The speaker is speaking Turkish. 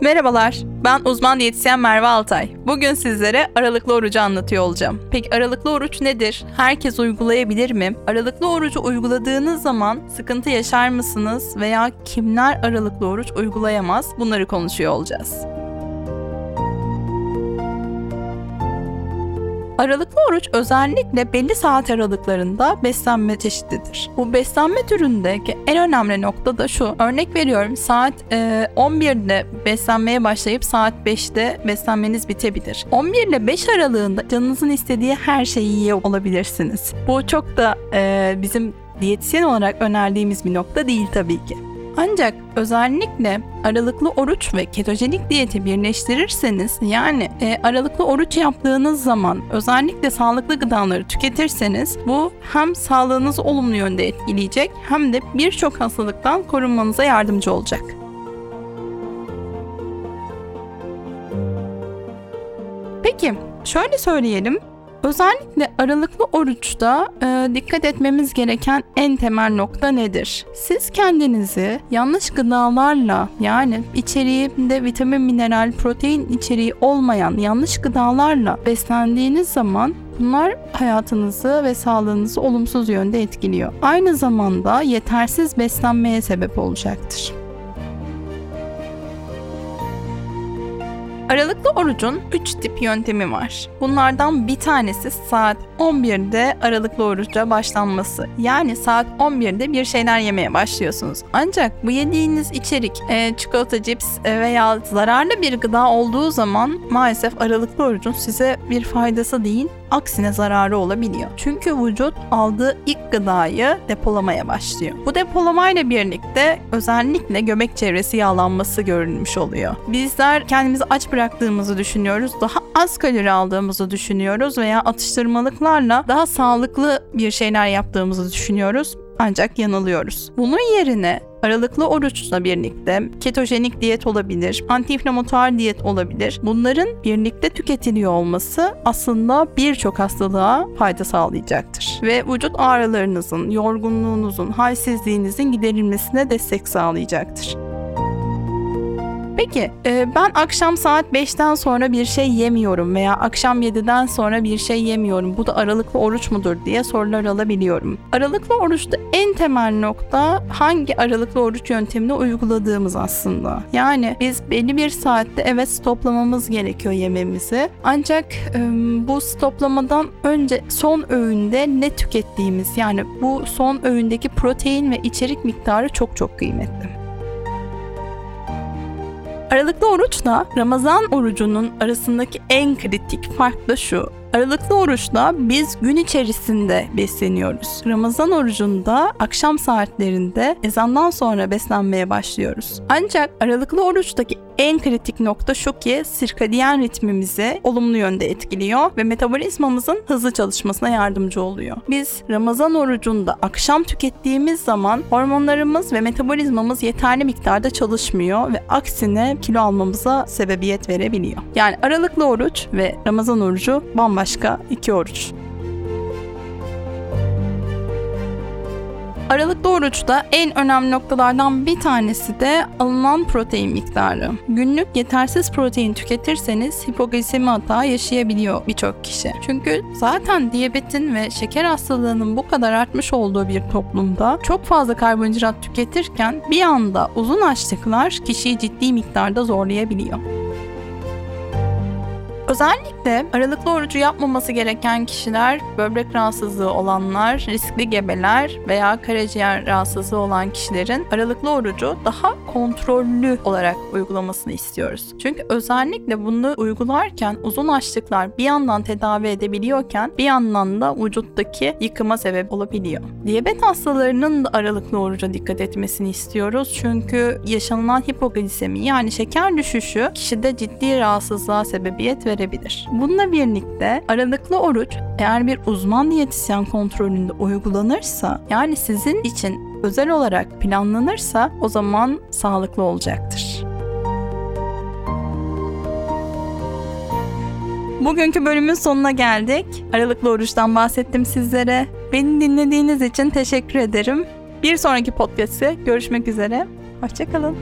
Merhabalar, ben uzman diyetisyen Merve Altay. Bugün sizlere aralıklı orucu anlatıyor olacağım. Peki aralıklı oruç nedir? Herkes uygulayabilir mi? Aralıklı orucu uyguladığınız zaman sıkıntı yaşar mısınız veya kimler aralıklı oruç uygulayamaz? Bunları konuşuyor olacağız. Aralıklı oruç özellikle belli saat aralıklarında beslenme çeşididir. Bu beslenme türündeki en önemli nokta da şu. Örnek veriyorum saat e, 11'de beslenmeye başlayıp saat 5'te beslenmeniz bitebilir. 11 ile 5 aralığında canınızın istediği her şeyi yiyor olabilirsiniz. Bu çok da e, bizim diyetisyen olarak önerdiğimiz bir nokta değil tabii ki. Ancak özellikle aralıklı oruç ve ketojenik diyeti birleştirirseniz yani e, aralıklı oruç yaptığınız zaman özellikle sağlıklı gıdaları tüketirseniz bu hem sağlığınızı olumlu yönde etkileyecek hem de birçok hastalıktan korunmanıza yardımcı olacak. Peki şöyle söyleyelim Özellikle aralıklı oruçta e, dikkat etmemiz gereken en temel nokta nedir? Siz kendinizi yanlış gıdalarla yani içeriğinde vitamin, mineral, protein içeriği olmayan yanlış gıdalarla beslendiğiniz zaman Bunlar hayatınızı ve sağlığınızı olumsuz yönde etkiliyor. Aynı zamanda yetersiz beslenmeye sebep olacaktır. Aralıklı orucun 3 tip yöntemi var. Bunlardan bir tanesi saat 11'de aralıklı oruca başlanması. Yani saat 11'de bir şeyler yemeye başlıyorsunuz. Ancak bu yediğiniz içerik e, çikolata, cips e, veya zararlı bir gıda olduğu zaman maalesef aralıklı orucun size bir faydası değil, aksine zararı olabiliyor. Çünkü vücut aldığı ilk gıdayı depolamaya başlıyor. Bu depolamayla birlikte özellikle göbek çevresi yağlanması görülmüş oluyor. Bizler kendimizi aç bıraktığımızı düşünüyoruz. Daha az kalori aldığımızı düşünüyoruz veya atıştırmalıklarla daha sağlıklı bir şeyler yaptığımızı düşünüyoruz ancak yanılıyoruz. Bunun yerine aralıklı oruçla birlikte ketojenik diyet olabilir, antiinflamatuar diyet olabilir. Bunların birlikte tüketiliyor olması aslında birçok hastalığa fayda sağlayacaktır. Ve vücut ağrılarınızın, yorgunluğunuzun, halsizliğinizin giderilmesine destek sağlayacaktır. Peki e, ben akşam saat 5'ten sonra bir şey yemiyorum veya akşam 7'den sonra bir şey yemiyorum. Bu da aralıklı oruç mudur diye sorular alabiliyorum. Aralıklı oruçta en temel nokta hangi aralıklı oruç yöntemini uyguladığımız aslında. Yani biz belli bir saatte evet stoplamamız gerekiyor yememizi. Ancak e, bu stoplamadan önce son öğünde ne tükettiğimiz yani bu son öğündeki protein ve içerik miktarı çok çok kıymetli. Aralıklı oruçla Ramazan orucunun arasındaki en kritik fark da şu. Aralıklı oruçta biz gün içerisinde besleniyoruz. Ramazan orucunda akşam saatlerinde ezandan sonra beslenmeye başlıyoruz. Ancak aralıklı oruçtaki en kritik nokta şu ki sirkadiyen ritmimizi olumlu yönde etkiliyor ve metabolizmamızın hızlı çalışmasına yardımcı oluyor. Biz Ramazan orucunda akşam tükettiğimiz zaman hormonlarımız ve metabolizmamız yeterli miktarda çalışmıyor ve aksine kilo almamıza sebebiyet verebiliyor. Yani aralıklı oruç ve Ramazan orucu bambaşka iki oruç. Aralıklı oruçta en önemli noktalardan bir tanesi de alınan protein miktarı. Günlük yetersiz protein tüketirseniz hipoglisemi hata yaşayabiliyor birçok kişi. Çünkü zaten diyabetin ve şeker hastalığının bu kadar artmış olduğu bir toplumda çok fazla karbonhidrat tüketirken bir anda uzun açlıklar kişiyi ciddi miktarda zorlayabiliyor. Özellikle aralıklı orucu yapmaması gereken kişiler, böbrek rahatsızlığı olanlar, riskli gebeler veya karaciğer rahatsızlığı olan kişilerin aralıklı orucu daha kontrollü olarak uygulamasını istiyoruz. Çünkü özellikle bunu uygularken uzun açlıklar bir yandan tedavi edebiliyorken bir yandan da vücuttaki yıkıma sebep olabiliyor. Diyabet hastalarının da aralıklı oruca dikkat etmesini istiyoruz. Çünkü yaşanılan hipoglisemi yani şeker düşüşü kişide ciddi rahatsızlığa sebebiyet verebilir verebilir. Bununla birlikte aralıklı oruç eğer bir uzman diyetisyen kontrolünde uygulanırsa yani sizin için özel olarak planlanırsa o zaman sağlıklı olacaktır. Bugünkü bölümün sonuna geldik. Aralıklı oruçtan bahsettim sizlere. Beni dinlediğiniz için teşekkür ederim. Bir sonraki podcast'te görüşmek üzere. Hoşçakalın.